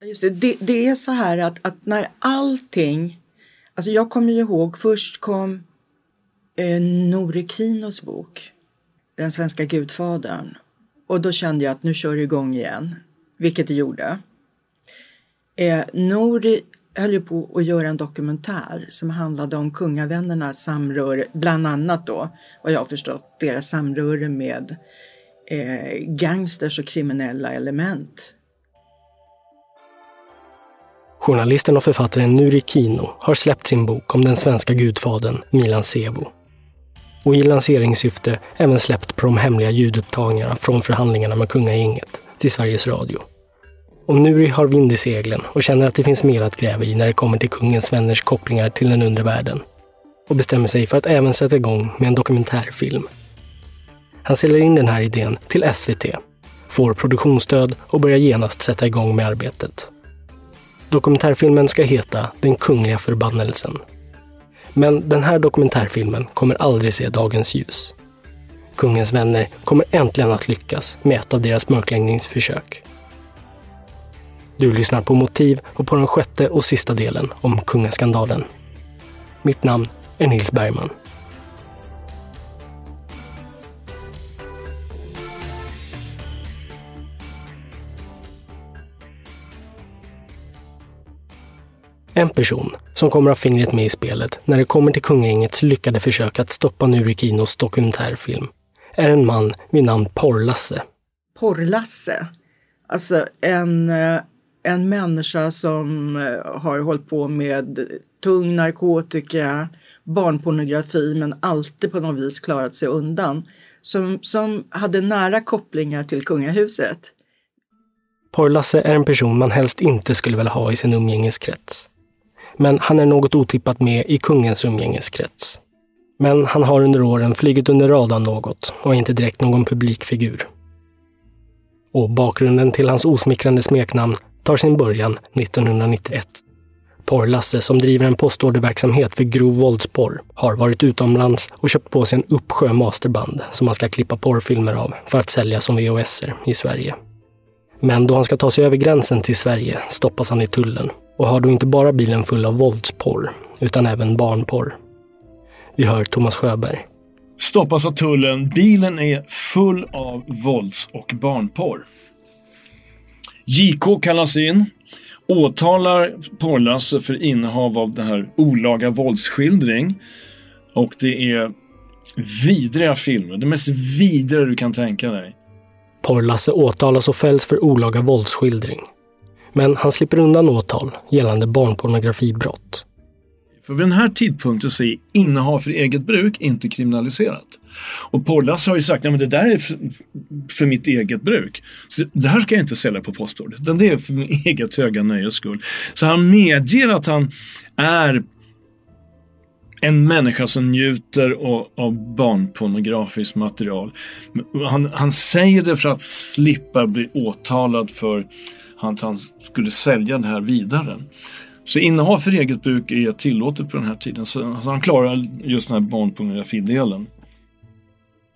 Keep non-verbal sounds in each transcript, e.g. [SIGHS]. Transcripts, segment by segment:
Just det, det, det är så här att, att när allting, alltså jag kommer ju ihåg, först kom eh, Nore Kinos bok, Den svenska gudfadern. Och då kände jag att nu kör det igång igen, vilket det gjorde. Eh, Nori höll ju på att göra en dokumentär som handlade om kungavännernas samröre, bland annat då, vad jag har förstått, deras samröre med eh, gangsters och kriminella element. Journalisten och författaren Nuri Kino har släppt sin bok om den svenska gudfadern Milan Sebo. Och i lanseringssyfte även släppt på de hemliga ljudupptagningarna från förhandlingarna med kungagänget till Sveriges Radio. Om Nuri har vind i seglen och känner att det finns mer att gräva i när det kommer till kungens vänners kopplingar till den undre världen och bestämmer sig för att även sätta igång med en dokumentärfilm. Han säljer in den här idén till SVT, får produktionsstöd och börjar genast sätta igång med arbetet. Dokumentärfilmen ska heta Den kungliga förbannelsen. Men den här dokumentärfilmen kommer aldrig se dagens ljus. Kungens vänner kommer äntligen att lyckas med ett av deras mörkläggningsförsök. Du lyssnar på Motiv och på den sjätte och sista delen om kungaskandalen. Mitt namn är Nils Bergman. En person som kommer ha fingret med i spelet när det kommer till kungagängets lyckade försök att stoppa Nurikinos dokumentärfilm är en man vid namn Porrlasse. Porrlasse? Alltså en, eh, en människa som eh, har hållit på med tung narkotika, barnpornografi men alltid på något vis klarat sig undan. Som, som hade nära kopplingar till kungahuset. Porrlasse är en person man helst inte skulle vilja ha i sin umgängeskrets. Men han är något otippat med i kungens umgängeskrets. Men han har under åren flygit under radarn något och är inte direkt någon publikfigur. Och bakgrunden till hans osmickrande smeknamn tar sin början 1991. Porrlasse, som driver en postorderverksamhet för grov våldsporr, har varit utomlands och köpt på sig en uppsjö masterband som han ska klippa porrfilmer av för att sälja som VHS i Sverige. Men då han ska ta sig över gränsen till Sverige stoppas han i tullen och har då inte bara bilen full av våldsporr, utan även barnporr. Vi hör Thomas Sjöberg. Stoppas av tullen. Bilen är full av vålds och barnporr. JK kallas in, åtalar Porrlasse för innehav av den här olaga våldsskildring. Och det är vidriga filmer. Det mest vidriga du kan tänka dig. Porrlasse åtalas och fälls för olaga våldsskildring. Men han slipper undan åtal gällande barnpornografibrott. För vid den här tidpunkten så är innehav för eget bruk inte kriminaliserat. Och Pollas har ju sagt att det där är för, för, mitt eget bruk. Så det här ska jag inte sälja på postordet. Det är för min [LAUGHS] eget höga nöjes skull. Så han medger att han är en människa som njuter av barnpornografiskt material. Han, han säger det för att slippa bli åtalad för att han skulle sälja det här vidare. Så innehav för eget bruk är tillåtet på den här tiden. Så han klarar just den här barnpornografidelen.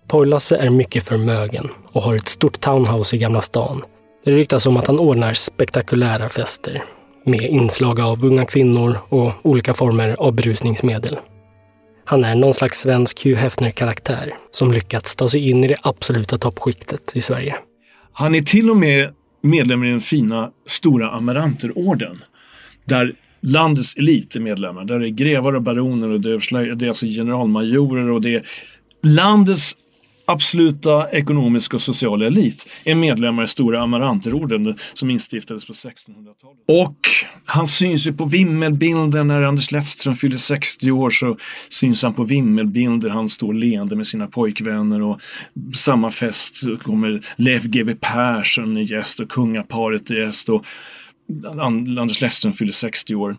Porrlasse är mycket förmögen och har ett stort townhouse i Gamla stan. Det ryktas om att han ordnar spektakulära fester med inslag av unga kvinnor och olika former av berusningsmedel. Han är någon slags svensk Hugh Hefner-karaktär som lyckats ta sig in i det absoluta toppskiktet i Sverige. Han är till och med medlemmar i den fina Stora Amaranterorden. Där landets elit är medlemmar. Där är grevar och baroner och det är, det är alltså generalmajorer och det är landets absoluta ekonomiska och sociala elit är medlemmar i Stora Amaranterorden som instiftades på 1600-talet. Och han syns ju på vimmelbilden när Anders Lettström fyller 60 år så syns han på vimmelbilder. Han står leende med sina pojkvänner och samma fest kommer Leif GW Persson är gäst och kungaparet är gäst och Anders Lettström fyller 60 år.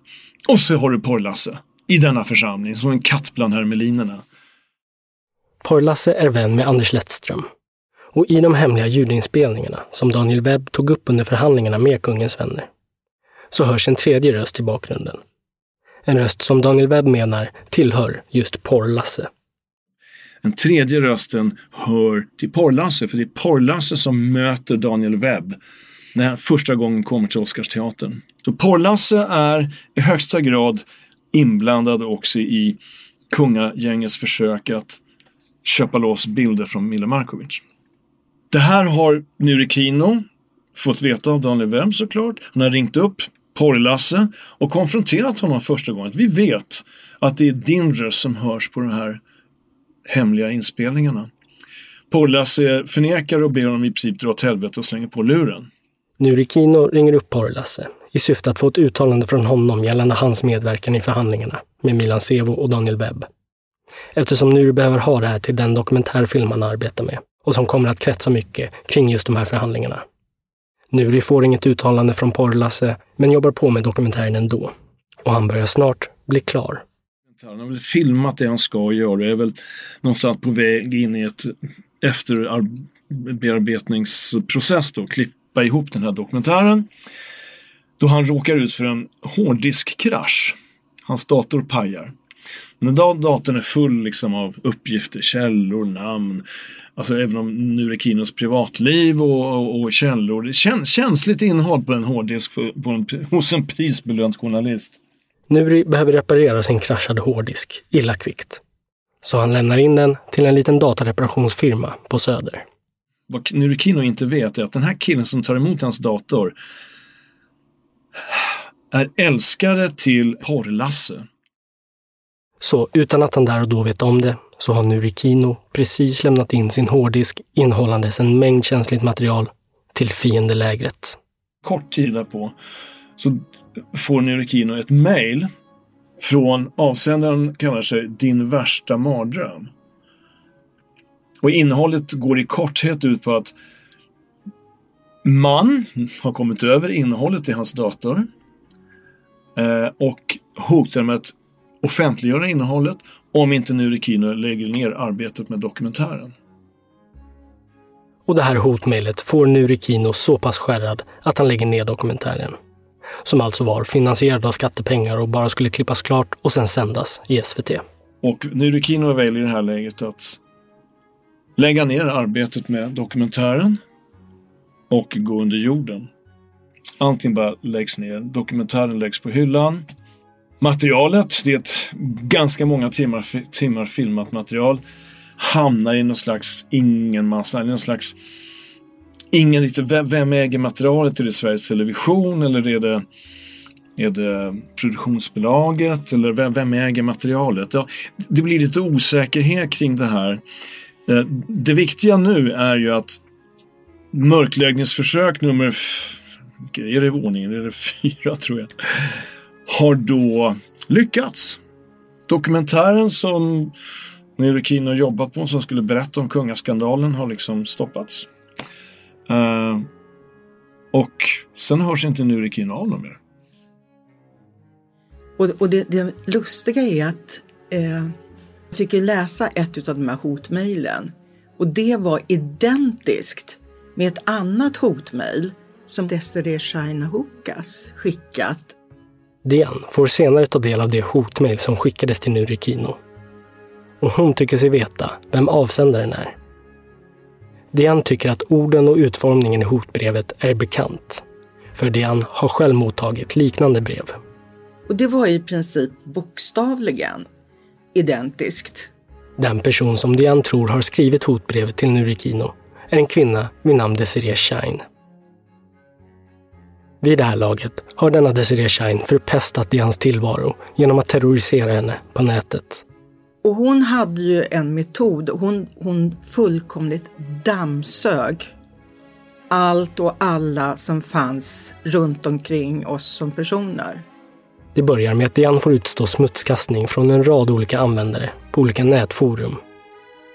Och så har du Porrlasse i denna församling som en katt bland hermelinerna. Porrlasse är vän med Anders Lettström. Och i de hemliga ljudinspelningarna som Daniel Webb tog upp under förhandlingarna med kungens vänner så hörs en tredje röst i bakgrunden. En röst som Daniel Webb menar tillhör just Porrlasse. Den tredje rösten hör till Porrlasse, för det är Porrlasse som möter Daniel Webb när han första gången kommer till Oscarsteatern. Så Porrlasse är i högsta grad inblandad också i kungagängets försök att köpa loss bilder från Mille Markovic. Det här har Nurikino fått veta av Daniel Webb såklart. Han har ringt upp Porrlasse och konfronterat honom första gången. Vi vet att det är din röst som hörs på de här hemliga inspelningarna. Porrlasse förnekar och ber honom i princip dra åt helvete och slänger på luren. Nurikino ringer upp Porrlasse i syfte att få ett uttalande från honom gällande hans medverkan i förhandlingarna med Milan Sevo och Daniel Webb. Eftersom Nuri behöver ha det här till den dokumentärfilm han arbetar med och som kommer att kretsa mycket kring just de här förhandlingarna. Nuri får inget uttalande från Porrlasse, men jobbar på med dokumentären ändå. Och han börjar snart bli klar. Han har väl filmat det han ska göra, är väl någonstans på väg in i ett efterbearbetningsprocess då, klippa ihop den här dokumentären. Då han råkar ut för en hårddiskkrasch. Hans dator pajar. När datorn är full liksom av uppgifter, källor, namn, alltså även om nu är Kinos privatliv och, och, och källor. Det känns känsligt innehåll på en hårddisk för, på en, [LAUGHS] hos en prisbelönt journalist. Nuri behöver reparera sin kraschade hårddisk illa kvickt. Så han lämnar in den till en liten datareparationsfirma på Söder. Vad Nuri Kino inte vet är att den här killen som tar emot hans dator är älskare till Porrlasse. Så utan att han där och då vet om det så har Nurikino precis lämnat in sin hårddisk innehållandes en mängd känsligt material till fiendelägret. Kort tid därpå så får Nurikino ett mejl från avsändaren kallar sig Din värsta mardröm. Och innehållet går i korthet ut på att man har kommit över innehållet i hans dator eh, och hotar med att offentliggöra innehållet om inte Nurikino lägger ner arbetet med dokumentären. Och det här hotmejlet får Nurikino så pass skärrad att han lägger ner dokumentären. Som alltså var finansierad av skattepengar och bara skulle klippas klart och sen sändas i SVT. Och Nurikino väljer i det här läget att lägga ner arbetet med dokumentären och gå under jorden. Allting bara läggs ner. Dokumentären läggs på hyllan. Materialet, det är ett ganska många timmar, timmar filmat material, hamnar i någon slags ingenmansland, någon slags Ingen riktigt, vem, vem äger materialet? Är det Sveriges Television eller är det, är det produktionsbolaget? Eller vem, vem äger materialet? Ja, det blir lite osäkerhet kring det här. Eh, det viktiga nu är ju att mörkläggningsförsök nummer, är det ordningen? Är det fyra tror jag? Har då lyckats. Dokumentären som Nurikino jobbat på som skulle berätta om kungaskandalen har liksom stoppats. Uh, och sen hörs inte Nurikino av dem mer. Och, och det, det, lustiga är att eh, jag fick läsa ett av de här hotmejlen och det var identiskt med ett annat hotmejl som Desiree Shaina Hukas skickat Dian får senare ta del av det hotmail som skickades till Nurikino. Och hon tycker sig veta vem avsändaren är. Dian tycker att orden och utformningen i hotbrevet är bekant. För Dian har själv mottagit liknande brev. Och det var i princip bokstavligen identiskt. Den person som Dian tror har skrivit hotbrevet till Nurikino är en kvinna vid namn Desiree Shine. Vid det här laget har denna Desiree Shine förpestat i hans tillvaro genom att terrorisera henne på nätet. Och hon hade ju en metod. Hon, hon fullkomligt dammsög allt och alla som fanns runt omkring oss som personer. Det börjar med att Diane får utstå smutskastning från en rad olika användare på olika nätforum.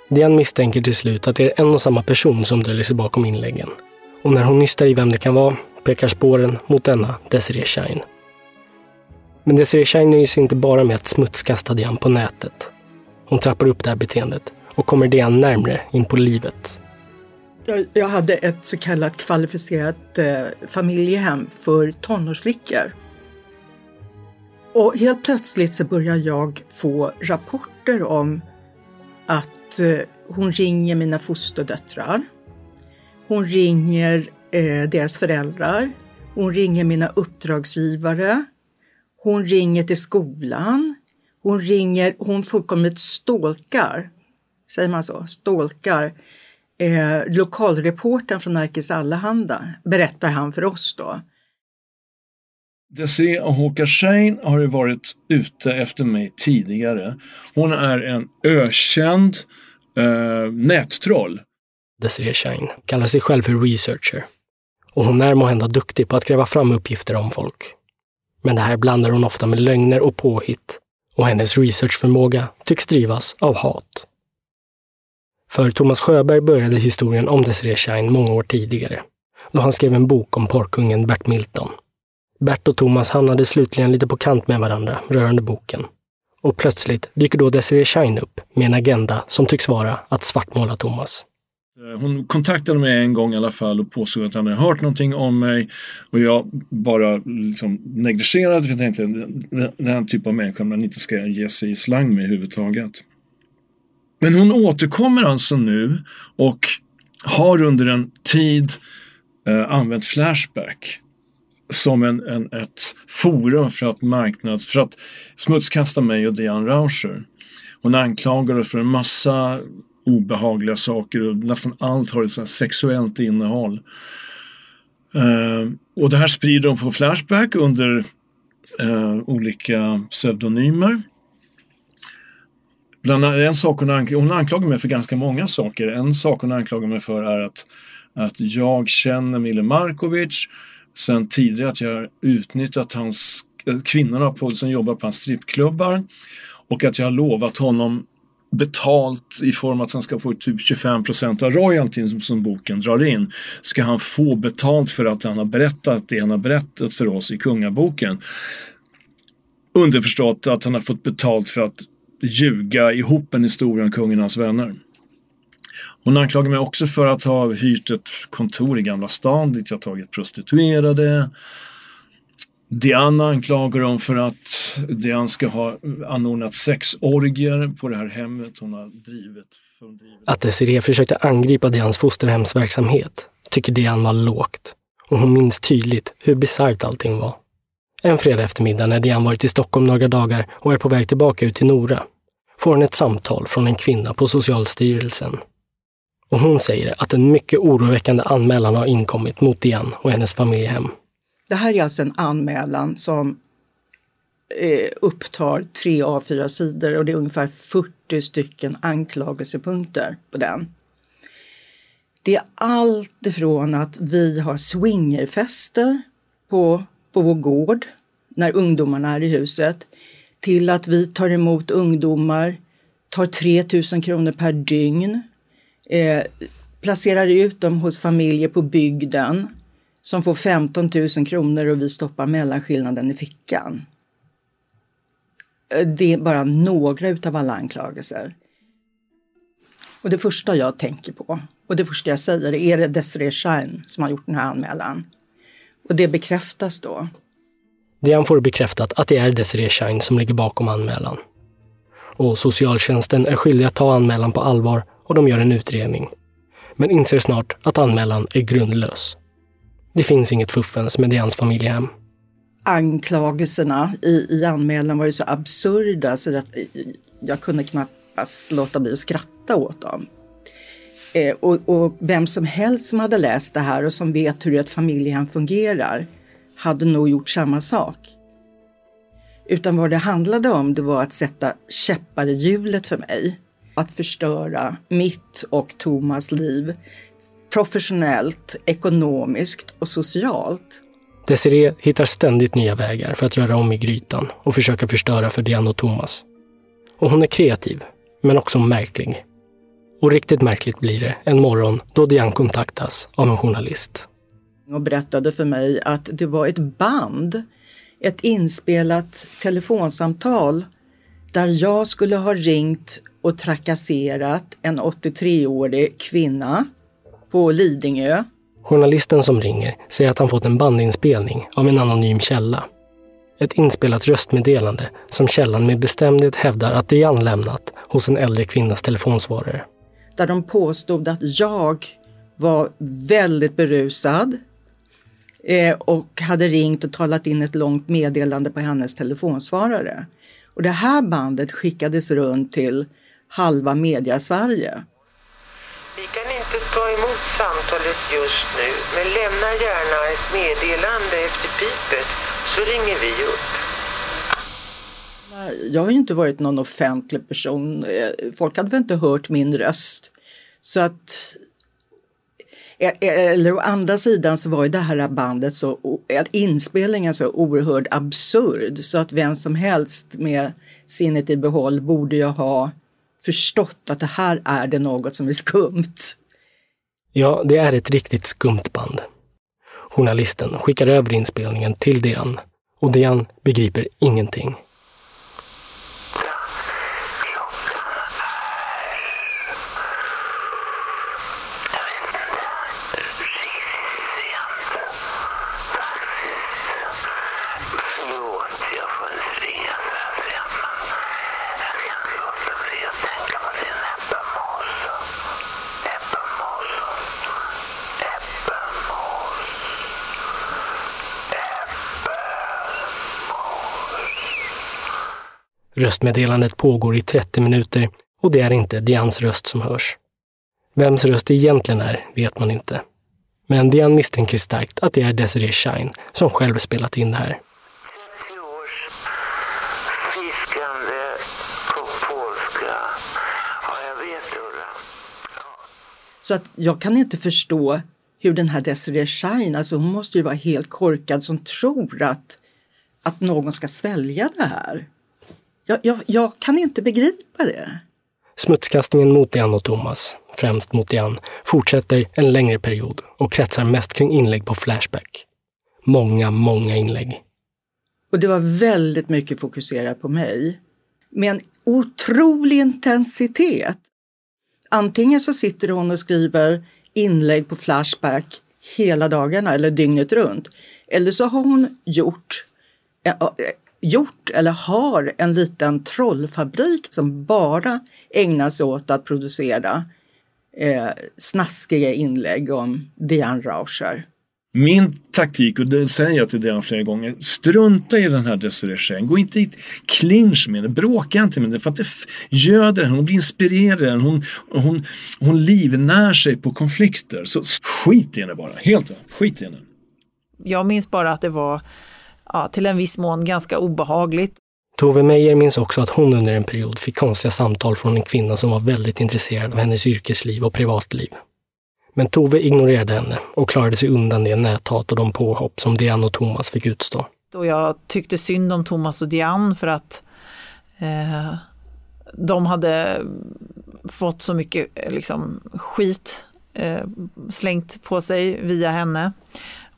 Diane misstänker till slut att det är en och samma person som döljer sig bakom inläggen. Och när hon nystar i vem det kan vara pekar spåren mot denna Desiree Shine. Men Desiree Shine nöjer sig inte bara med att smutskasta Diane på nätet. Hon trappar upp det här beteendet och kommer Diane närmre in på livet. Jag, jag hade ett så kallat kvalificerat eh, familjehem för tonårsflickor. Och helt plötsligt så börjar jag få rapporter om att eh, hon ringer mina fosterdöttrar. Hon ringer eh, deras föräldrar. Hon ringer mina uppdragsgivare. Hon ringer till skolan. Hon ringer, hon fullkomligt stålkar, säger man så, stålkar eh, lokalreporten från Nerikes Allehanda, berättar han för oss då. Desiree Ahoka Shane har ju varit ute efter mig tidigare. Hon är en ökänd eh, nättroll. Desiree Shine kallar sig själv för researcher. Och hon är måhända duktig på att gräva fram uppgifter om folk. Men det här blandar hon ofta med lögner och påhitt. Och hennes researchförmåga tycks drivas av hat. För Thomas Sjöberg började historien om Desiree Shine många år tidigare, då han skrev en bok om porrkungen Bert Milton. Bert och Thomas hamnade slutligen lite på kant med varandra rörande boken. Och plötsligt dyker då Desiree Shine upp med en agenda som tycks vara att svartmåla Thomas. Eh, hon kontaktade mig en gång i alla fall och påstod att han hade hört någonting om mig och jag bara liksom negligerade för jag tänkte den här typen av människa man inte ska ge sig i slang med överhuvudtaget. Men hon återkommer alltså nu och har under en tid eh, använt Flashback som en, en, ett forum för att marknads, för att smutskasta mig och Diane Rauscher. Hon anklagar oss för en massa obehagliga saker och nästan allt har ett sexuellt innehåll. Uh, och det här sprider de på Flashback under uh, olika pseudonymer. Bland en sak hon, ank hon anklagar mig för ganska många saker. En sak hon anklagar mig för är att, att jag känner Mille Markovic sen tidigare att jag utnyttjat hans eh, kvinnorna på, som jobbar på hans strippklubbar och att jag har lovat honom betalt i form att han ska få typ 25 procent av royaltyn som, som boken drar in. Ska han få betalt för att han har berättat det han har berättat för oss i Kungaboken. Underförstått att han har fått betalt för att ljuga ihop en historia om kungen och hans vänner. Hon anklagar mig också för att ha hyrt ett kontor i Gamla stan dit jag tagit prostituerade. Diana anklagar dem för att Diane ska ha anordnat sexorgier på det här hemmet hon har drivit. Att Desiree försökte angripa Dianes fosterhemsverksamhet tycker Diane var lågt. Och hon minns tydligt hur bisarrt allting var. En fredag eftermiddag när Diane varit i Stockholm några dagar och är på väg tillbaka ut till Nora får hon ett samtal från en kvinna på Socialstyrelsen. Och hon säger att en mycket oroväckande anmälan har inkommit mot Diane och hennes familjehem. Det här är alltså en anmälan som eh, upptar tre av fyra sidor och det är ungefär 40 stycken anklagelsepunkter på den. Det är allt ifrån att vi har swingerfester på, på vår gård när ungdomarna är i huset till att vi tar emot ungdomar, tar 3 000 kronor per dygn, eh, placerar ut dem hos familjer på bygden som får 15 000 kronor och vi stoppar mellanskillnaden i fickan. Eh, det är bara några utav alla anklagelser. Och det första jag tänker på och det första jag säger är det Desiree Shine som har gjort den här anmälan. Och det bekräftas då. Diane får bekräftat att det är Desiree Shine som ligger bakom anmälan. Och socialtjänsten är skyldig att ta anmälan på allvar och de gör en utredning. Men inser snart att anmälan är grundlös. Det finns inget fuffens med Dianes familjehem. Anklagelserna i, i anmälan var ju så absurda så att eh, jag kunde knappast låta bli att skratta åt dem. Eh, och, och, vem som helst som hade läst det här och som vet hur ett familjehem fungerar hade nog gjort samma sak. Utan vad det handlade om det var att sätta käppar i hjulet för mig. Att förstöra mitt och Thomas liv professionellt, ekonomiskt och socialt. Desiree hittar ständigt nya vägar för att röra om i grytan och försöka förstöra för Diane och Thomas. Och hon är kreativ, men också märklig. Och riktigt märkligt blir det en morgon då Diane kontaktas av en journalist. Och berättade för mig att det var ett band, ett inspelat telefonsamtal där jag skulle ha ringt och trakasserat en 83-årig kvinna på Lidingö. Journalisten som ringer säger att han fått en bandinspelning av en anonym källa. Ett inspelat röstmeddelande som källan med bestämdhet hävdar att det är lämnat hos en äldre kvinnas telefonsvarare. Där de påstod att jag var väldigt berusad eh, och hade ringt och talat in ett långt meddelande på hennes telefonsvarare. Och det här bandet skickades runt till halva media-Sverige. Vi kan inte ta samtalet just nu, men lämna gärna ett meddelande efter pipet så ringer vi upp. Jag har ju inte varit någon offentlig person. Eh, folk hade väl inte hört min röst. Så att... Eh, eh, eller å andra sidan så var ju det här bandet så, att inspelningen så oerhört absurd så att vem som helst med sinnet i behåll borde ju ha förstått att det här är det något som är skumt. Ja, det är ett riktigt skumt band. Journalisten skickar över inspelningen till Dejan. och Dejan begriper ingenting. Förlåt, jag får inte ringa så här sent, men jag kan inte låta bli att tänka på din äppelmos. Äppelmos. Äppelmos. Röstmeddelandet pågår i 30 minuter och det är inte Dianes röst som hörs. Vems röst det egentligen är vet man inte. Men Diane misstänker starkt att det är Desiree Shine som själv spelat in det här. 30 års fiskande på polska. Ja, jag vet Ulla. Så att jag kan inte förstå hur den här Desiree Shine, alltså hon måste ju vara helt korkad som tror att, att någon ska svälja det här. Jag, jag, jag kan inte begripa det. Smutskastningen mot Diane och Thomas, främst mot Diane, fortsätter en längre period och kretsar mest kring inlägg på Flashback. Många, många inlägg. Och det var väldigt mycket fokuserat på mig. Med en otrolig intensitet. Antingen så sitter hon och skriver inlägg på Flashback hela dagarna eller dygnet runt. Eller så har hon gjort, gjort eller har en liten trollfabrik som bara ägnar sig åt att producera eh, snaskiga inlägg om Diane Rauscher. Min taktik, och det säger jag till Diane flera gånger, strunta i den här Desiree Shane. Gå inte i clinch med henne, bråka inte med henne för att det göder henne, hon blir inspirerad, hon, hon, hon livnär sig på konflikter. Så skit i henne bara, helt enkelt. skit i henne. Jag minns bara att det var ja, till en viss mån ganska obehagligt. Tove Meyer minns också att hon under en period fick konstiga samtal från en kvinna som var väldigt intresserad av hennes yrkesliv och privatliv. Men Tove ignorerade henne och klarade sig undan det näthat och de påhopp som Diane och Thomas fick utstå. Och jag tyckte synd om Thomas och Diane för att eh, de hade fått så mycket eh, liksom, skit eh, slängt på sig via henne.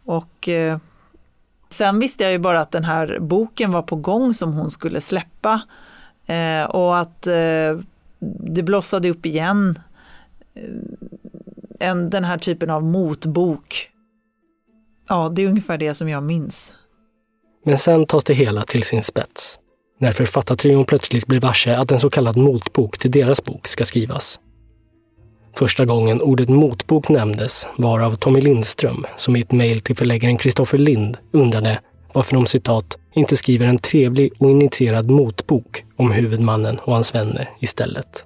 Och eh, sen visste jag ju bara att den här boken var på gång som hon skulle släppa. Eh, och att eh, det blossade upp igen. Eh, en, den här typen av motbok. Ja, det är ungefär det som jag minns. Men sen tas det hela till sin spets. När författartrion plötsligt blir varse att en så kallad motbok till deras bok ska skrivas. Första gången ordet motbok nämndes var av Tommy Lindström som i ett mejl till förläggaren Kristoffer Lind undrade varför de citat inte skriver en trevlig och initierad motbok om huvudmannen och hans vänner istället.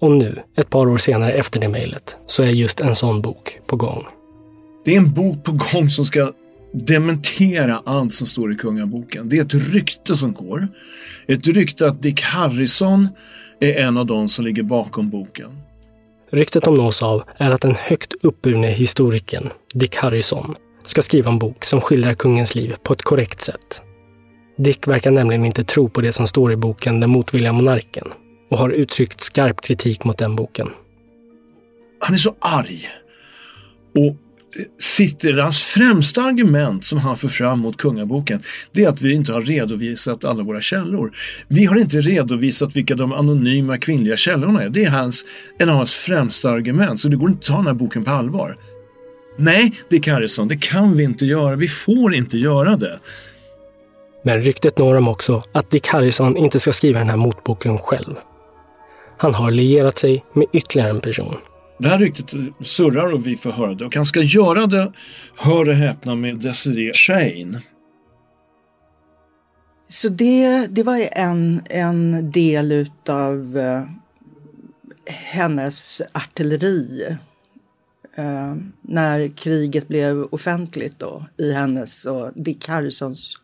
Och nu, ett par år senare efter det mejlet, så är just en sån bok på gång. Det är en bok på gång som ska dementera allt som står i kungaboken. Det är ett rykte som går. Ett rykte att Dick Harrison är en av de som ligger bakom boken. Ryktet de nås av är att den högt uppburne historikern Dick Harrison ska skriva en bok som skildrar kungens liv på ett korrekt sätt. Dick verkar nämligen inte tro på det som står i boken Den motvilliga monarken och har uttryckt skarp kritik mot den boken. Han är så arg. Och sitter hans främsta argument som han för fram mot kungaboken, det är att vi inte har redovisat alla våra källor. Vi har inte redovisat vilka de anonyma kvinnliga källorna är. Det är hans, en av hans främsta argument, så det går inte att ta den här boken på allvar. Nej, Dick Harrison, det kan vi inte göra. Vi får inte göra det. Men ryktet når dem också att Dick Harrison inte ska skriva den här motboken själv. Han har lierat sig med ytterligare en person. Det här ryktet surrar och vi får höra det. Och han ska göra det, hör och häpna, med Desiree Shane. Så det, det var en, en del utav eh, hennes artilleri. Eh, när kriget blev offentligt då i hennes och Dick Harrisons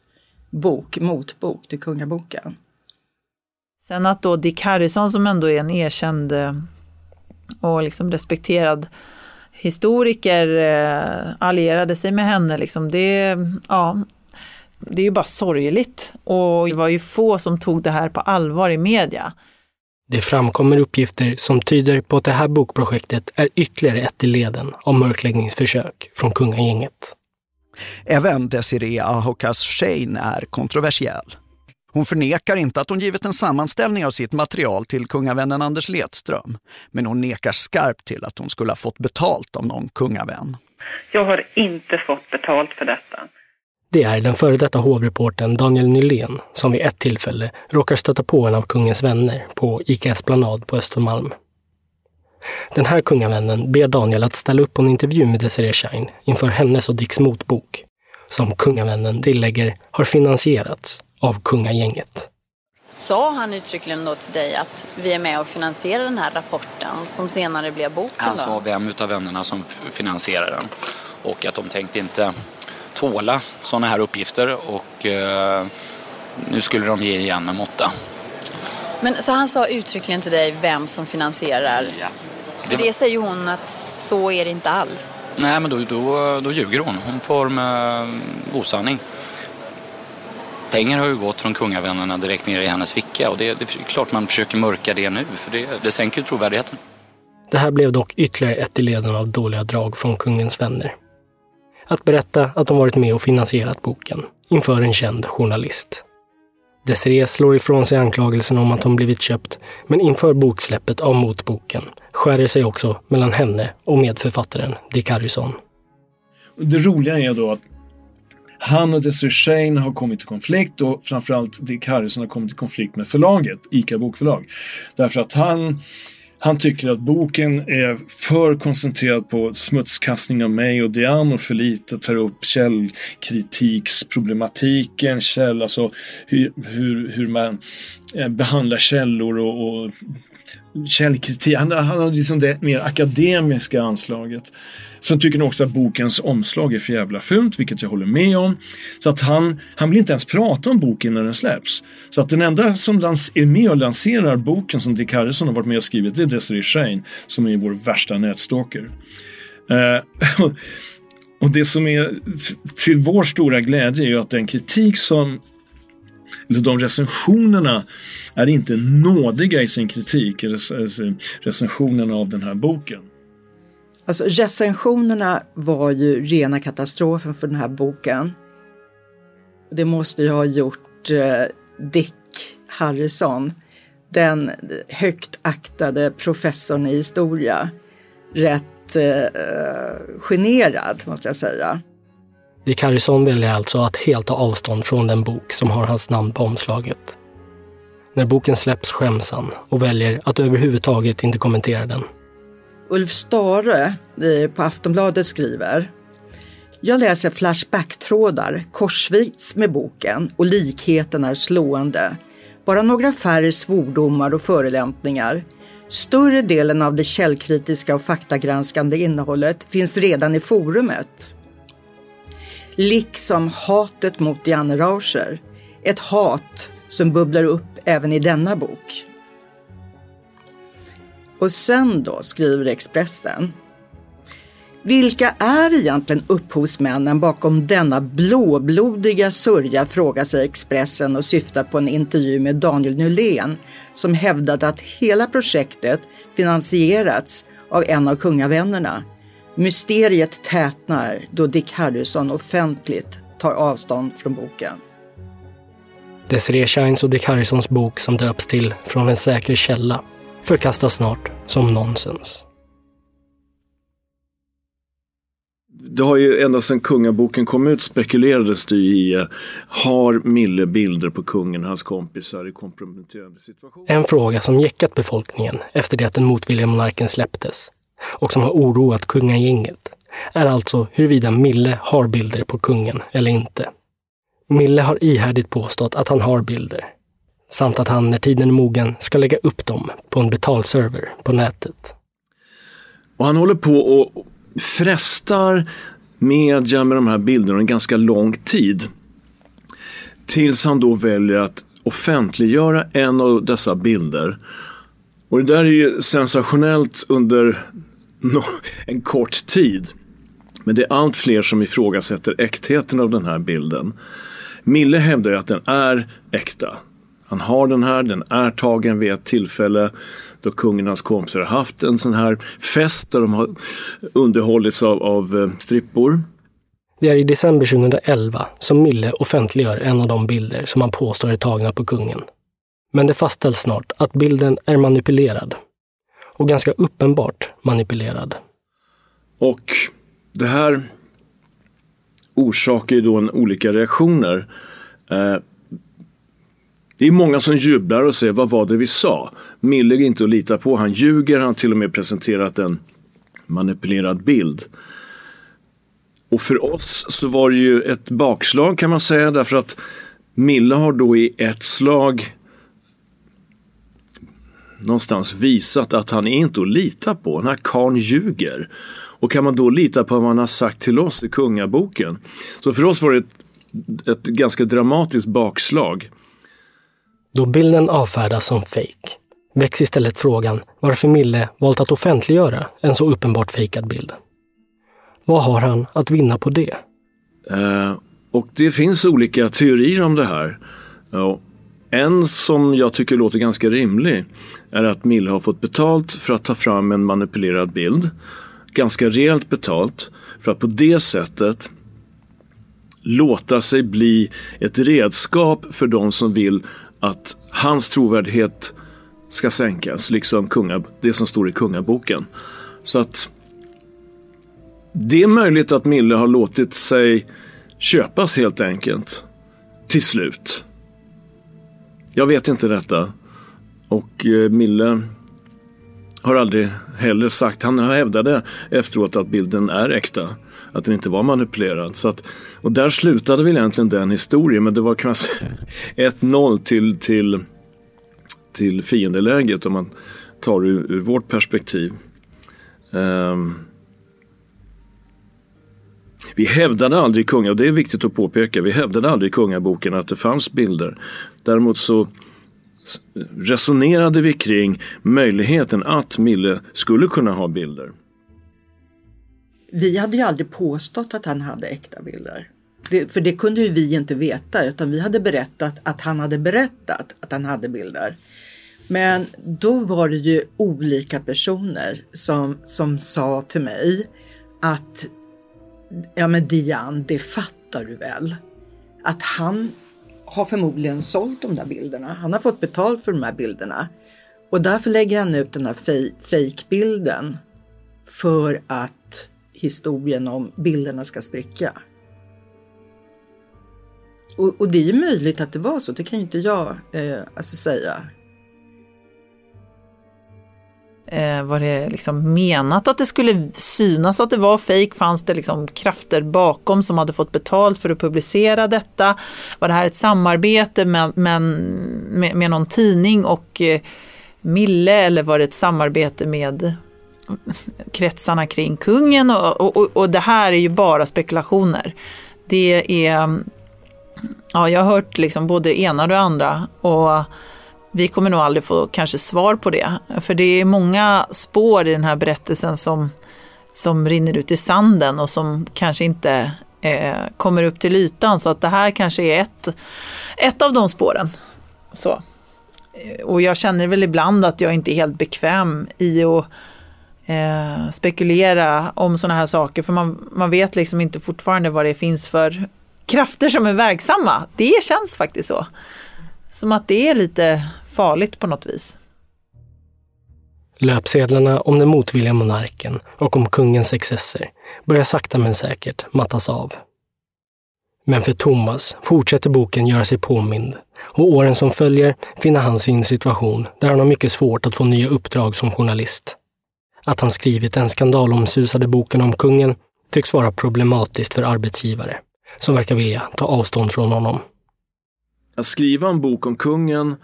bok, motbok till kungaboken. Sen att då Dick Harrison som ändå är en erkänd eh, och liksom respekterad historiker eh, allierade sig med henne. Liksom det, ja, det är ju bara sorgligt. Och det var ju få som tog det här på allvar i media. Det framkommer uppgifter som tyder på att det här bokprojektet är ytterligare ett i leden av mörkläggningsförsök från kungagänget. Även Desiree Ahokas Shane är kontroversiell. Hon förnekar inte att hon givit en sammanställning av sitt material till kungavännen Anders Letström. Men hon nekar skarpt till att hon skulle ha fått betalt av någon kungavän. Jag har inte fått betalt för detta. Det är den före detta hovreporten Daniel Nylén som vid ett tillfälle råkar stöta på en av kungens vänner på ICA Esplanad på Östermalm. Den här kungavännen ber Daniel att ställa upp på en intervju med Desiree Shine inför hennes och Dicks motbok, som kungavännen tillägger har finansierats av kungagänget. Sa han uttryckligen då till dig att vi är med och finansierar den här rapporten som senare blev boken? Han då? sa vem utav vännerna som finansierar den och att de tänkte inte tåla sådana här uppgifter och eh, nu skulle de ge igen med måtta. Men, så han sa uttryckligen till dig vem som finansierar? Ja. För det säger hon att så är det inte alls. Nej, men då, då, då ljuger hon. Hon får med osanning. Pengar har ju gått från kungavännerna direkt ner i hennes ficka och det, det är klart man försöker mörka det nu för det, det sänker ju trovärdigheten. Det här blev dock ytterligare ett i leden av dåliga drag från kungens vänner. Att berätta att de varit med och finansierat boken inför en känd journalist. Desiree slår ifrån sig anklagelsen om att hon blivit köpt, men inför boksläppet av motboken skär det sig också mellan henne och medförfattaren Dick Harrison. Det roliga är då att han och Desiree Shane har kommit i konflikt och framförallt Dick Harrison har kommit i konflikt med förlaget, ICA Bokförlag. Därför att han, han tycker att boken är för koncentrerad på smutskastning av mig och Diane och för lite tar upp källkritiksproblematiken, käll, alltså hur, hur, hur man eh, behandlar källor och, och källkritik. Han, han har liksom det mer akademiska anslaget. Sen tycker han också att bokens omslag är för jävla fult, vilket jag håller med om. Så att han, han vill inte ens prata om boken när den släpps. Så att den enda som lans, är med och lanserar boken som Dick Harrison har varit med och skrivit, det är Desiree Shane, som är vår värsta nätstalker. Eh, [LAUGHS] och det som är till vår stora glädje är ju att den kritik som eller de recensionerna är inte nådiga i sin kritik, recensionerna av den här boken. Alltså recensionerna var ju rena katastrofen för den här boken. Det måste ju ha gjort eh, Dick Harrison, den högt aktade professorn i historia, rätt eh, generad måste jag säga. Dick Harrison väljer alltså att helt ta avstånd från den bok som har hans namn på omslaget. När boken släpps skäms han och väljer att överhuvudtaget inte kommentera den. Ulf Stare eh, på Aftonbladet skriver Jag läser Flashback-trådar korsvis med boken och likheten är slående. Bara några färre svordomar och förolämpningar. Större delen av det källkritiska och faktagranskande innehållet finns redan i forumet. Liksom hatet mot Janne Rauscher. Ett hat som bubblar upp även i denna bok. Och sen då, skriver Expressen. Vilka är egentligen upphovsmännen bakom denna blåblodiga sörja, frågar sig Expressen och syftar på en intervju med Daniel Nylén som hävdade att hela projektet finansierats av en av kungavännerna. Mysteriet tätnar då Dick Harrison offentligt tar avstånd från boken. Desiree Shines och Dick Harrisons bok som döps till Från en säker källa förkastas snart som nonsens. Det har ju ända sedan kungaboken kom ut spekulerades det i eh, har Mille bilder på kungen och hans kompisar i komprometterande situationer? En fråga som jäckat befolkningen efter det att den motvilliga monarken släpptes och som har oroat kungagänget är alltså huruvida Mille har bilder på kungen eller inte. Mille har ihärdigt påstått att han har bilder samt att han när tiden är mogen ska lägga upp dem på en betalserver på nätet. Och han håller på och frestar media med de här bilderna en ganska lång tid. Tills han då väljer att offentliggöra en av dessa bilder. Och det där är ju sensationellt under en kort tid. Men det är allt fler som ifrågasätter äktheten av den här bilden. Mille hävdar ju att den är äkta. Han har den här, den är tagen vid ett tillfälle då kungen och hans kompisar har haft en sån här fest där de har underhållits av, av eh, strippor. Det är i december 2011 som Mille offentliggör en av de bilder som han påstår är tagna på kungen. Men det fastställs snart att bilden är manipulerad. Och ganska uppenbart manipulerad. Och det här orsakar ju då en olika reaktioner. Eh, det är många som jublar och säger vad var det vi sa? Mille är inte att lita på, han ljuger, han har till och med presenterat en manipulerad bild. Och för oss så var det ju ett bakslag kan man säga därför att Mille har då i ett slag någonstans visat att han är inte att lita på. Den här karln ljuger. Och kan man då lita på vad han har sagt till oss i kungaboken? Så för oss var det ett, ett ganska dramatiskt bakslag. Då bilden avfärdas som fejk väcks istället frågan varför Mille valt att offentliggöra en så uppenbart fejkad bild. Vad har han att vinna på det? Eh, och det finns olika teorier om det här. Ja, en som jag tycker låter ganska rimlig är att Mille har fått betalt för att ta fram en manipulerad bild. Ganska rejält betalt för att på det sättet låta sig bli ett redskap för de som vill att hans trovärdighet ska sänkas, liksom kunga, det som står i kungaboken. Så att det är möjligt att Mille har låtit sig köpas helt enkelt. Till slut. Jag vet inte detta. Och eh, Mille har aldrig heller sagt, han hävdade efteråt att bilden är äkta. Att den inte var manipulerad. Så att, och där slutade väl egentligen den historien. Men det var kanske 1-0 till, till, till fiendeläget om man tar ur, ur vårt perspektiv. Um, vi hävdade aldrig kunga, och det är viktigt att påpeka, vi hävdade aldrig i kungaboken att det fanns bilder. Däremot så resonerade vi kring möjligheten att Mille skulle kunna ha bilder. Vi hade ju aldrig påstått att han hade äkta bilder. Det, för det kunde ju vi inte veta utan vi hade berättat att han hade berättat att han hade bilder. Men då var det ju olika personer som, som sa till mig att ja men Diane, det fattar du väl? Att han har förmodligen sålt de där bilderna. Han har fått betalt för de här bilderna. Och därför lägger han ut den här fejkbilden för att historien om bilderna ska spricka. Och, och, det är ju möjligt att det var så, det kan ju inte jag eh, alltså säga. Eh, var det liksom menat att det skulle synas att det var fejk? Fanns det liksom krafter bakom som hade fått betalt för att publicera detta? Var det här ett samarbete med, med, med, med någon tidning och eh, Mille eller var det ett samarbete med kretsarna kring kungen? Och, och, och det här är ju bara spekulationer. Det är, ja jag har hört liksom både ena och det andra. Och vi kommer nog aldrig få kanske svar på det. För det är många spår i den här berättelsen som, som rinner ut i sanden och som kanske inte eh, kommer upp till ytan. Så att det här kanske är ett, ett av de spåren. Så. Eh, och jag känner väl ibland att jag inte är helt bekväm i att eh, spekulera om sådana här saker. För man, man vet liksom inte fortfarande vad det finns för krafter som är verksamma. Det känns faktiskt så. Som att det är lite farligt på något vis. Löpsedlarna om den motvilliga monarken och om kungens excesser börjar sakta men säkert mattas av. Men för Thomas fortsätter boken göra sig påmind och åren som följer finner han sin situation där han har mycket svårt att få nya uppdrag som journalist. Att han skrivit den skandalomsusade boken om kungen tycks vara problematiskt för arbetsgivare som verkar vilja ta avstånd från honom. Att skriva en bok om kungen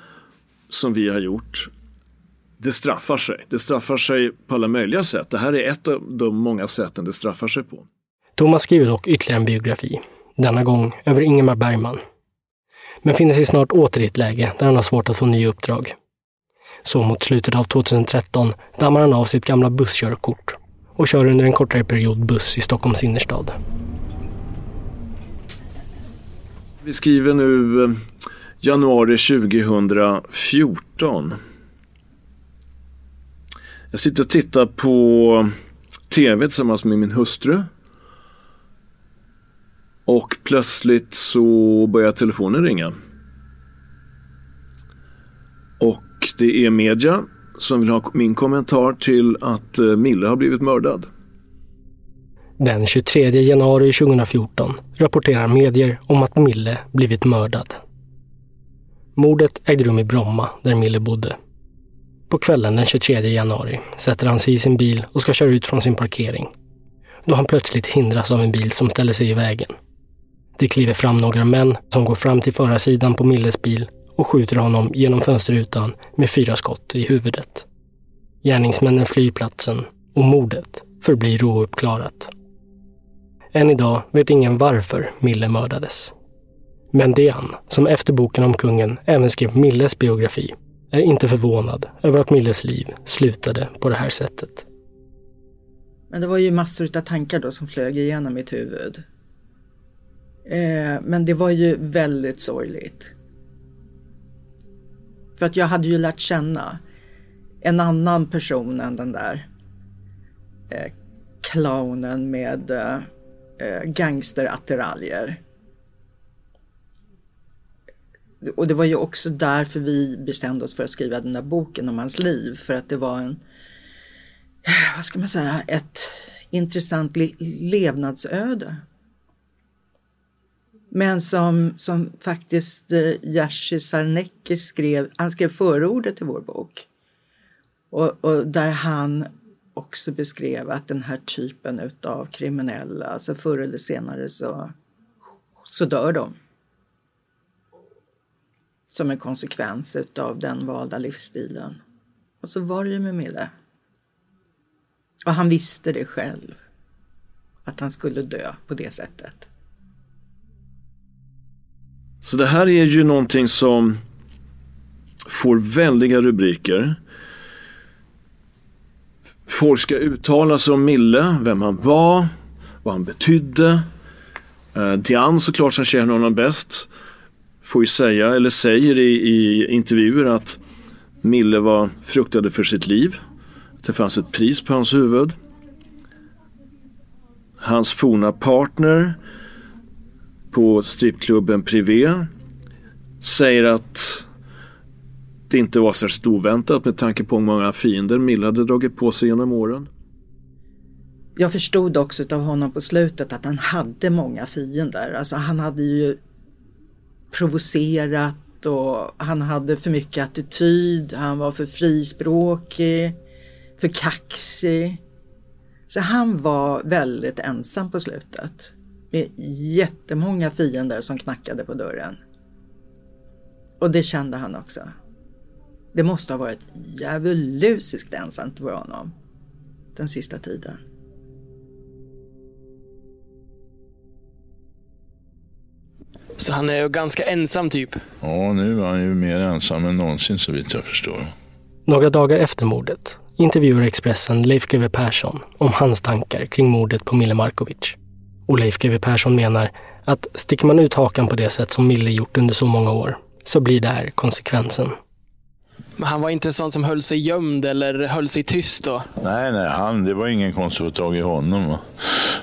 som vi har gjort, det straffar sig. Det straffar sig på alla möjliga sätt. Det här är ett av de många sätten det straffar sig på. Thomas skriver dock ytterligare en biografi, denna gång över Ingemar Bergman. Men finner sig snart åter i ett läge där han har svårt att få nya uppdrag. Så mot slutet av 2013 dammar han av sitt gamla busskörkort och kör under en kortare period buss i Stockholms innerstad. Vi skriver nu eh, januari 2014. Jag sitter och tittar på tv tillsammans med min hustru. Och plötsligt så börjar telefonen ringa. Och det är media som vill ha min kommentar till att eh, Mille har blivit mördad. Den 23 januari 2014 rapporterar medier om att Mille blivit mördad. Mordet ägde rum i Bromma, där Mille bodde. På kvällen den 23 januari sätter han sig i sin bil och ska köra ut från sin parkering. Då han plötsligt hindras av en bil som ställer sig i vägen. Det kliver fram några män som går fram till förarsidan på Milles bil och skjuter honom genom fönsterrutan med fyra skott i huvudet. Gärningsmännen flyr platsen och mordet förblir ouppklarat. Än idag vet ingen varför Mille mördades. Mendean, som efter boken om kungen även skrev Milles biografi, är inte förvånad över att Milles liv slutade på det här sättet. Men det var ju massor av tankar då som flög igenom mitt huvud. Eh, men det var ju väldigt sorgligt. För att jag hade ju lärt känna en annan person än den där eh, clownen med eh, eh gangsterattiraljer. Och det var ju också därför vi bestämde oss för att skriva den där boken om hans liv. För att det var en, [SIGHS] vad ska man säga, ett intressant le levnadsöde. Men som, som faktiskt eh, Jerzy Sarnecki skrev, han skrev förordet till vår bok. Och, och, där han också beskrev att den här typen utav kriminella, alltså förr eller senare så, så dör de. Som en konsekvens av den valda livsstilen. Och så var det ju med Mille. Och han visste det själv. Att han skulle dö på det sättet. Så det här är ju någonting som får väldiga rubriker. Folk ska uttala sig om Mille, vem han var, vad han betydde. Eh, Diane såklart som känner honom bäst får ju säga, eller säger i, i intervjuer att Mille var fruktade för sitt liv. Att det fanns ett pris på hans huvud. Hans forna partner på strippklubben Privé säger att det inte var särskilt oväntat med tanke på hur många fiender Mille hade dragit på sig genom åren. Jag förstod också av honom på slutet att han hade många fiender. Alltså han hade ju provocerat och han hade för mycket attityd. Han var för frispråkig, för kaxig. Så han var väldigt ensam på slutet med jättemånga fiender som knackade på dörren. Och det kände han också. Det måste ha varit djävulusiskt ensamt för honom den sista tiden. Så han är ju ganska ensam typ? Ja, nu är han ju mer ensam än någonsin så vitt jag förstår. Några dagar efter mordet intervjuar Expressen Leif GW Persson om hans tankar kring mordet på Mille Markovic. Och Leif GW Persson menar att sticker man ut hakan på det sätt som Mille gjort under så många år så blir det här konsekvensen. Men han var inte en sån som höll sig gömd eller höll sig tyst då? Nej, nej, han, det var ingen konstigt att få tag i honom.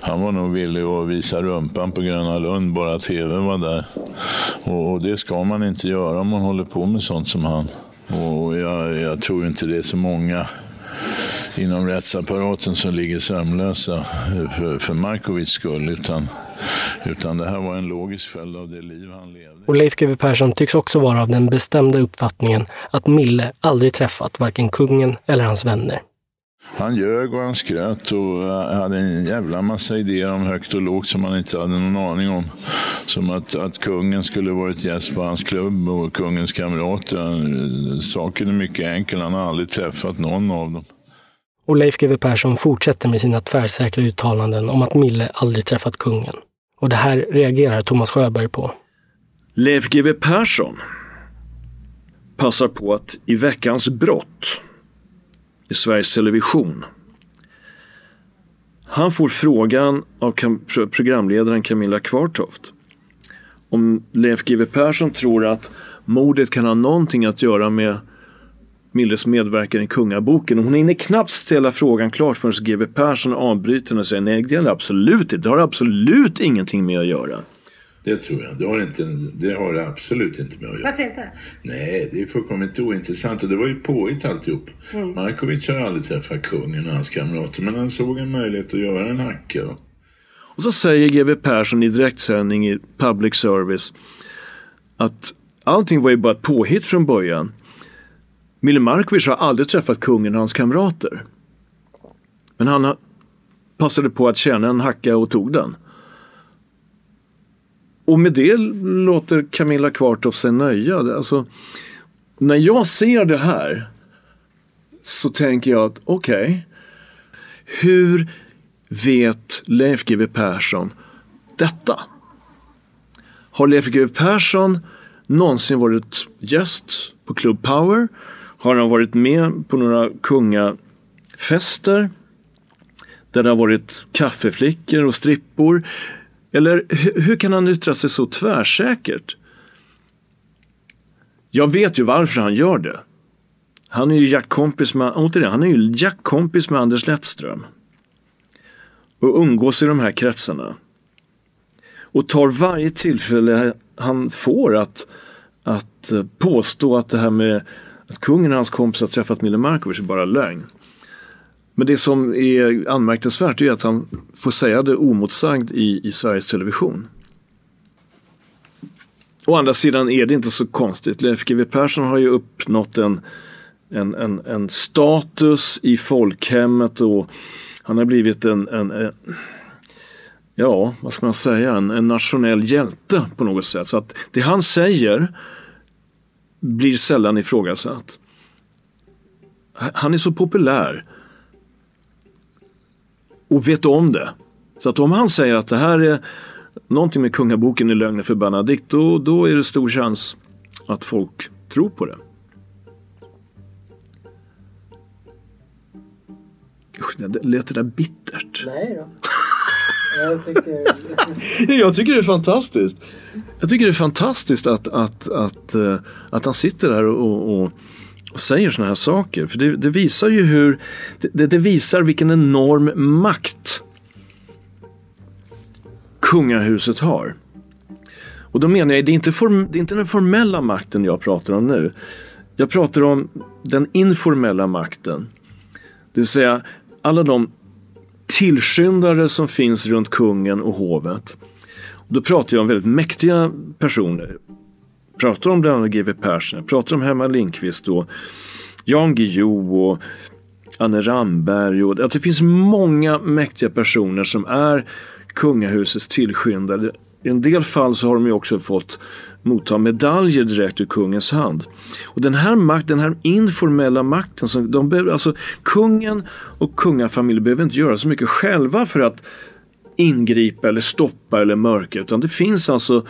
Han var nog villig att visa rumpan på Gröna Lund, bara tv var där. Och, och, det ska man inte göra om man håller på med sånt som han. Och jag, jag tror inte det är så många inom rättsapparaten som ligger sömnlösa för, för Markovics skull. Utan, utan det här var en logisk följd av det liv han levde. Och Leif GW Persson tycks också vara av den bestämda uppfattningen att Mille aldrig träffat varken kungen eller hans vänner. Han ljög och han skröt och hade en jävla massa idéer om högt och lågt som han inte hade någon aning om. Som att, att kungen skulle varit gäst på hans klubb och kungens kamrater. Saken är mycket enkel, han har aldrig träffat någon av dem. Och Leif GW Persson fortsätter med sina tvärsäkra uttalanden om att Mille aldrig träffat kungen. Och det här reagerar Thomas Sjöberg på. Leif GW Persson passar på att i veckans brott i Sveriges Television han får frågan av programledaren Camilla Kvartoft om Leif GW Persson tror att mordet kan ha någonting att göra med Milles medverkan i Kungaboken. Och hon hinner knappt ställa frågan klart förrän GW Persson avbryter henne och säger nej, det är det absolut inte. Det har absolut ingenting med att göra. Det tror jag. Det har, inte, det har absolut inte med att göra. Varför inte? Nej, det är fullkomligt ointressant. Och det var ju påhitt alltihop. Mm. Markovic har aldrig träffat kungen och hans kamrater. Men han såg en möjlighet att göra en hacka. Och så säger GW Persson i direktsändning i public service att allting var ju bara ett påhitt från början. Mille Markovic har aldrig träffat kungen och hans kamrater. Men han passade på att tjäna en hacka och tog den. Och med det låter Camilla Kvartoft sig nöja. Alltså, när jag ser det här så tänker jag att okej, hur vet Leif GW Persson detta? Har Leif GW Persson någonsin varit gäst på Club Power? Har han varit med på några kungafester? Där det har varit kaffeflickor och strippor? Eller hur, kan han yttra sig så tvärsäkert? Jag vet ju varför han gör det. Han är ju jackkompis med, återigen, han är ju jackkompis med Anders Lettström. Och umgås i de här kretsarna. Och tar varje tillfälle han får att, att påstå att det här med att kungen och hans kompisar träffat Mille Markovic är bara lögn. Men det som är anmärkningsvärt är att han får säga det omotsagd i, i Sveriges Television. Å andra sidan är det inte så konstigt. Leif GW Persson har ju uppnått en, en, en, en status i folkhemmet och han har blivit en, en, en ja, vad ska man säga, en, en nationell hjälte på något sätt. Så att det han säger blir sällan ifrågasatt. Han är så populär och vet om det. Så att om han säger att det här är någonting med kungaboken är lögn för Benedikt, då, då är det stor chans att folk tror på det. Usch, det lät det där bittert. Nej då. Jag tycker... [LAUGHS] Jag tycker det är fantastiskt. Jag tycker det är fantastiskt att, att, att, eh, att han sitter där och, och, och säger såna här saker. För det, det visar ju hur, det, det visar vilken enorm makt kungahuset har. Och då menar jag, det är, inte form, det är inte den formella makten jag pratar om nu. Jag pratar om den informella makten. Det vill säga alla de tillskyndare som finns runt kungen och hovet. Då pratar jag om väldigt mäktiga personer. Jag pratar om bland annat GW Persson, jag pratar om Herman Lindqvist och Jan Guillou och Anne Ramberg. Och, att det finns många mäktiga personer som är kungahusets tillskyndare. I en del fall så har de ju också fått motta medaljer direkt ur kungens hand. Och den här makt, den här informella makten, som de behöver, alltså kungen och kungafamiljen behöver inte göra så mycket själva för att ingripa eller stoppa eller mörka utan det finns alltså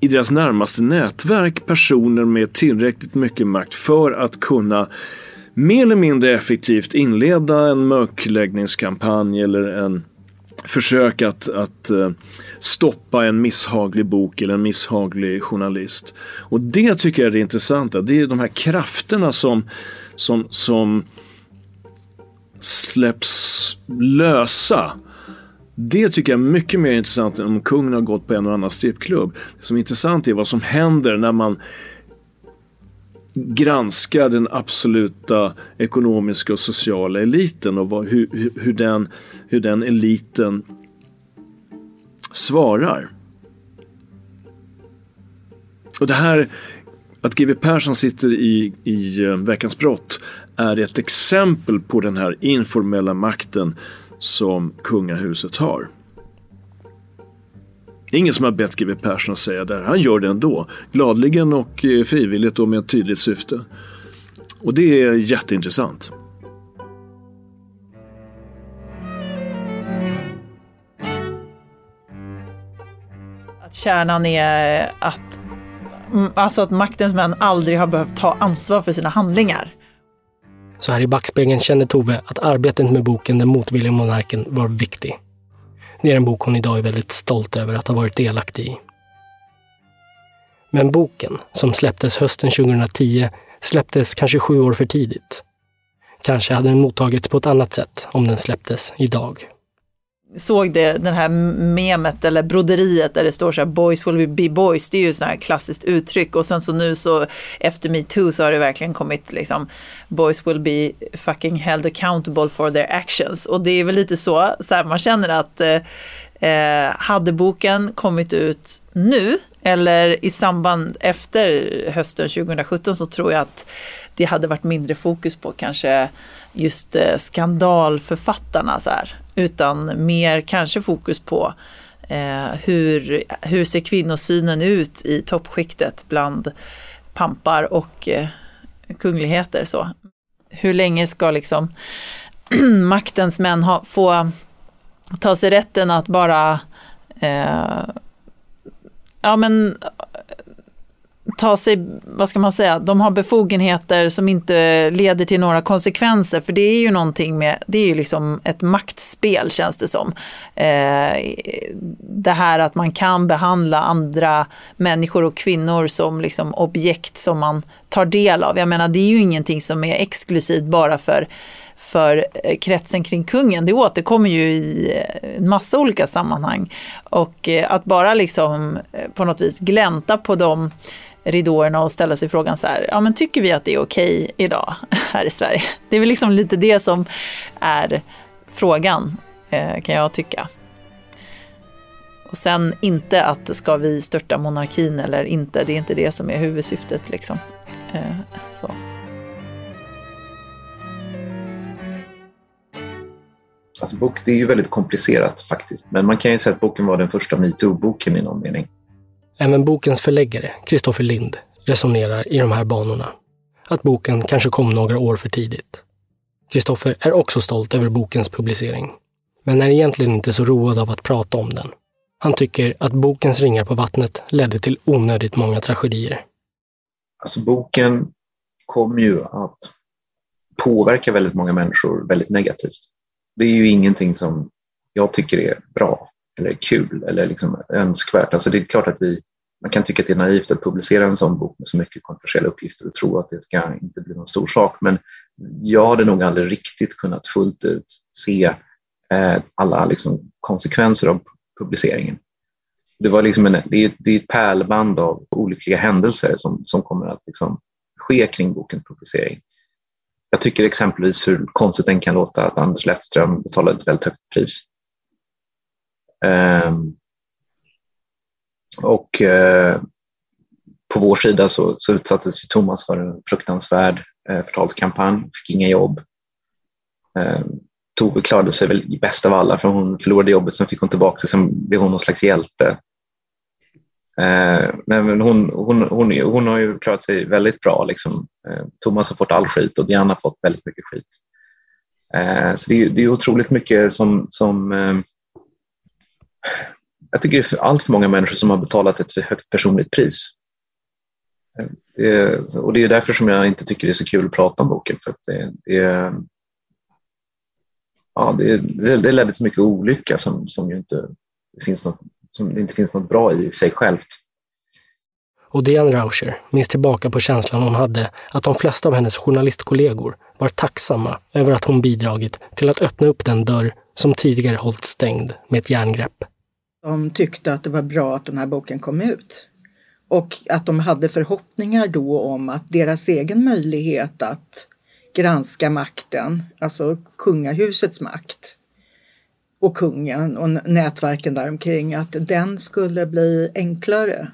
i deras närmaste nätverk personer med tillräckligt mycket makt för att kunna mer eller mindre effektivt inleda en mörkläggningskampanj eller en försök att, att eh, stoppa en misshaglig bok eller en misshaglig journalist. Och det tycker jag är det intressanta. Det är de här krafterna som, som, som släpps lösa. Det tycker jag är mycket mer intressant än om kungen har gått på en och annan strippklubb. Det som är intressant är vad som händer när man granska den absoluta ekonomiska och sociala eliten och vad, hur, hur, den, hur den eliten svarar. Och det här Att GW Persson sitter i, i eh, Veckans brott är ett exempel på den här informella makten som kungahuset har. Ingen som har bett GW Persson att säga det här. Han gör det ändå. Gladligen och eh, frivilligt och med ett tydligt syfte. Och det är jätteintressant. Att kärnan är att, mm, alltså att maktens män aldrig har behövt ta ansvar för sina handlingar. Så här i backspegeln känner Tove att arbetet med boken Den motvilliga monarken var viktig. Det är en bok hon idag är väldigt stolt över att ha varit delaktig i. Men boken, som släpptes hösten 2010, släpptes kanske sju år för tidigt. Kanske hade den mottagits på ett annat sätt om den släpptes idag. Såg det, den här memet eller broderiet där det står så här boys will be boys, det är ju så här klassiskt uttryck. Och sen så nu så efter metoo så har det verkligen kommit liksom boys will be fucking held accountable for their actions och det är väl lite så, så här, man känner att eh, Eh, hade boken kommit ut nu eller i samband efter hösten 2017 så tror jag att det hade varit mindre fokus på kanske just eh, skandalförfattarna så här, utan mer kanske fokus på eh, hur, hur ser kvinnosynen ut i toppskiktet bland pampar och eh, kungligheter. Så. Hur länge ska liksom [CLEARS THROAT] maktens män ha, få ta sig rätten att bara eh, ja men ta sig, vad ska man säga, de har befogenheter som inte leder till några konsekvenser. För det är ju någonting med, det är ju liksom ett maktspel känns det som. Eh, det här att man kan behandla andra människor och kvinnor som liksom objekt som man tar del av. Jag menar det är ju ingenting som är exklusivt bara för för eh, kretsen kring kungen. Det återkommer ju i eh, en massa olika sammanhang. Och eh, att bara liksom på något vis glänta på de ridåerna och ställa sig frågan så här, ja men tycker vi att det är okej idag [LAUGHS] här i Sverige? Det är väl liksom lite det som är frågan, kan jag tycka. Och sen inte att ska vi störta monarkin eller inte, det är inte det som är huvudsyftet liksom. Så. Alltså bok, det är ju väldigt komplicerat faktiskt, men man kan ju säga att boken var den första metoo-boken i någon mening. Även bokens förläggare, Kristoffer Lind, resonerar i de här banorna. Att boken kanske kom några år för tidigt. Kristoffer är också stolt över bokens publicering, men är egentligen inte så road av att prata om den. Han tycker att bokens ringar på vattnet ledde till onödigt många tragedier. Alltså boken kom ju att påverka väldigt många människor väldigt negativt. Det är ju ingenting som jag tycker är bra eller kul eller liksom önskvärt. Alltså det är klart att vi man kan tycka att det är naivt att publicera en sån bok med så mycket kontroversiella uppgifter och tro att det ska inte bli någon stor sak. Men jag hade nog aldrig riktigt kunnat fullt ut se eh, alla liksom, konsekvenser av publiceringen. Det, var liksom en, det, är, det är ett pärlband av olyckliga händelser som, som kommer att liksom, ske kring bokens publicering. Jag tycker exempelvis hur konstigt den kan låta att Anders Lettström betalade ett väldigt högt pris. Um, och uh, på vår sida så, så utsattes Thomas för en fruktansvärd uh, förtalskampanj, fick inga jobb. Eh, Tove klarade sig väl bäst av alla för hon förlorade jobbet, sen fick hon tillbaka sig, sen blev hon någon slags hjälte. Eh, men hon, hon, hon, hon har ju klarat sig väldigt bra. Liksom. Eh, Thomas har fått all skit och Diana har fått väldigt mycket skit. Eh, så det är, det är otroligt mycket som, som jag tycker det är allt för många människor som har betalat ett för högt personligt pris. Det, och det är därför som jag inte tycker det är så kul att prata om boken. För att det, det, ja, det, det ledde till mycket olycka som, som, ju inte, det finns något, som det inte finns något bra i sig självt. Och Diane Rauscher minns tillbaka på känslan hon hade att de flesta av hennes journalistkollegor var tacksamma över att hon bidragit till att öppna upp den dörr som tidigare hållits stängd med ett järngrepp. De tyckte att det var bra att den här boken kom ut. Och att de hade förhoppningar då om att deras egen möjlighet att granska makten, alltså kungahusets makt och kungen och nätverken däromkring, att den skulle bli enklare.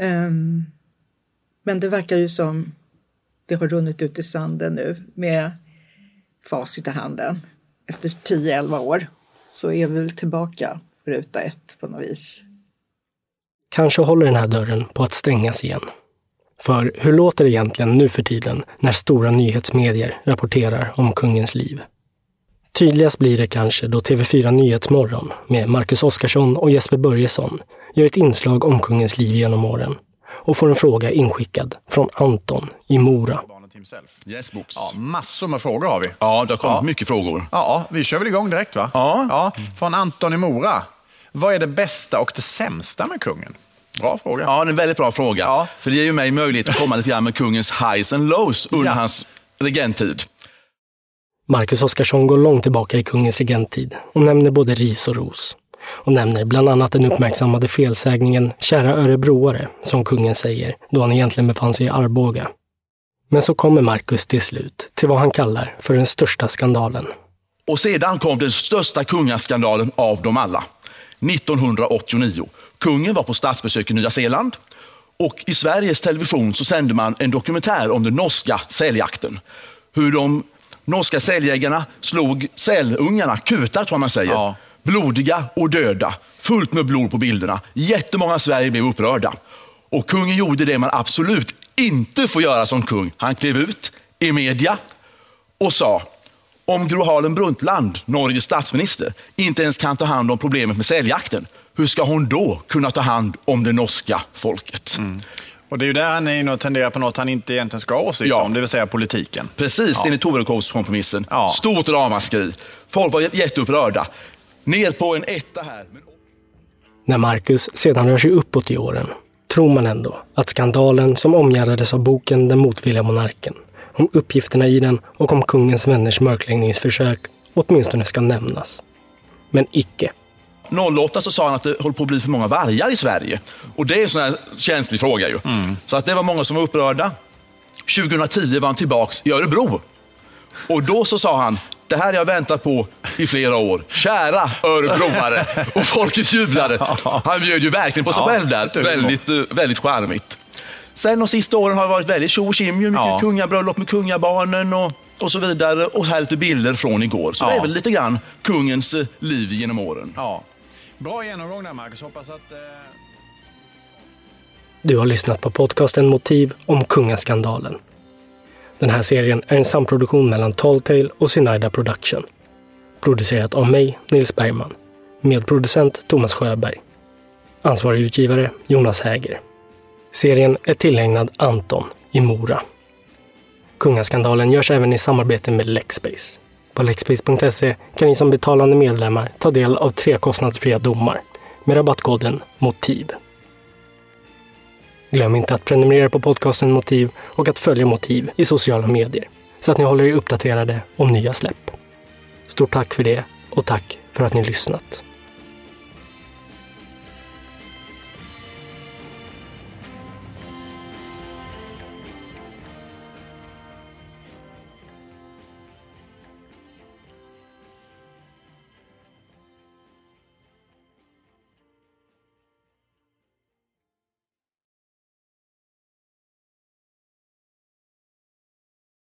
Um, Men det verkar ju som det har runnit ut i sanden nu med facit i handen. Efter 10-11 år så är vi väl tillbaka på ruta ett på något vis. Kanske håller den här dörren på att stängas igen. För hur låter det egentligen nu för tiden när stora nyhetsmedier rapporterar om kungens liv? Tydligast blir det kanske då TV4 Nyhetsmorgon med Marcus Oskarsson och Jesper Börjesson gör ett inslag om kungens liv genom åren och får en fråga inskickad från Anton i Mora. Yes, books. Ja, massor med frågor har vi. Ja, det har kommit Ja. mycket frågor. Ja, vi kör väl igång direkt va? Ja. ja. Från Anton i Mora. Vad är det bästa och det sämsta med kungen? Bra fråga. Ja, det är en väldigt bra fråga. För det ger ju mig möjlighet att komma lite grann med kungens highs and lows under hans regenttid. Marcus Oskarsson går långt tillbaka i kungens regenttid och nämner både ris och ros. Och nämner bland annat den uppmärksammade felsägningen “kära örebroare” som kungen säger då han egentligen befann sig i Arboga. Men så kommer Marcus till slut till vad han kallar för den största skandalen. Och sedan kom den största kungaskandalen av dem alla. 1989. Kungen var på statsbesök i Nya Zeeland och i Sveriges Television så sände man en dokumentär om den norska säljakten. Hur de norska säljägarna slog sälungarna, kutar tror jag man säger. Blodiga och döda, fullt med blod på bilderna. Jättemånga i Sverige blev upprörda. Och kungen gjorde det man absolut inte får göra som kung. Han klev ut i media och sa om Gro Harlem Brundtland, Norges statsminister, inte ens kan ta hand om problemet med säljakten, hur ska hon då kunna ta hand om det norska folket? Och det är ju där han är inne och tenderar på något han inte egentligen ska ha åsikt om, det vill säga politiken. Precis, Ja. enligt Torekovskompromissen. Stort ramaskri. Folk var jätteupprörda. Ner på en etta här. När Marcus sedan rör sig uppåt i åren tror man ändå att skandalen som omgärdades av boken Den motvilliga monarken, om uppgifterna i den och om kungens vänners mörkläggningsförsök åtminstone ska nämnas. Men icke. 08 så sa han att det håller på att bli för många vargar i Sverige. Och det är en sån här känslig fråga ju. Så att det var många som var upprörda. 2010 var han tillbaks i Örebro. Och då så sa han, det här har jag väntat på i flera år. Kära örebroare. Och folket jublade. Han bjöd ju verkligen på sig Ja, själv där. Väldigt, eh, väldigt charmigt. Sen de sista åren har det varit väldigt tjo och tjim. Mycket kungabröllop med kungabarnen och, och så vidare. Och här lite bilder från igår. Så Ja. det är väl lite grann kungens eh, liv genom åren. Ja. Bra genomgång där Marcus. Hoppas att... Eh... Du har lyssnat på podcasten Motiv om kungaskandalen. Den här serien är en samproduktion mellan Talltale och Sinaida Production. Producerat av mig, Nils Bergman. Medproducent Thomas Sjöberg. Ansvarig utgivare Jonas Häger. Serien är tillägnad Anton i Mora. Kungaskandalen görs även i samarbete med Lexbase. På lexbase.se kan ni som betalande medlemmar ta del av tre kostnadsfria domar med rabattkoden MOTIV. Glöm inte att prenumerera på podcasten Motiv och att följa Motiv i sociala medier så att ni håller er uppdaterade om nya släpp. Stort tack för det och tack för att ni lyssnat.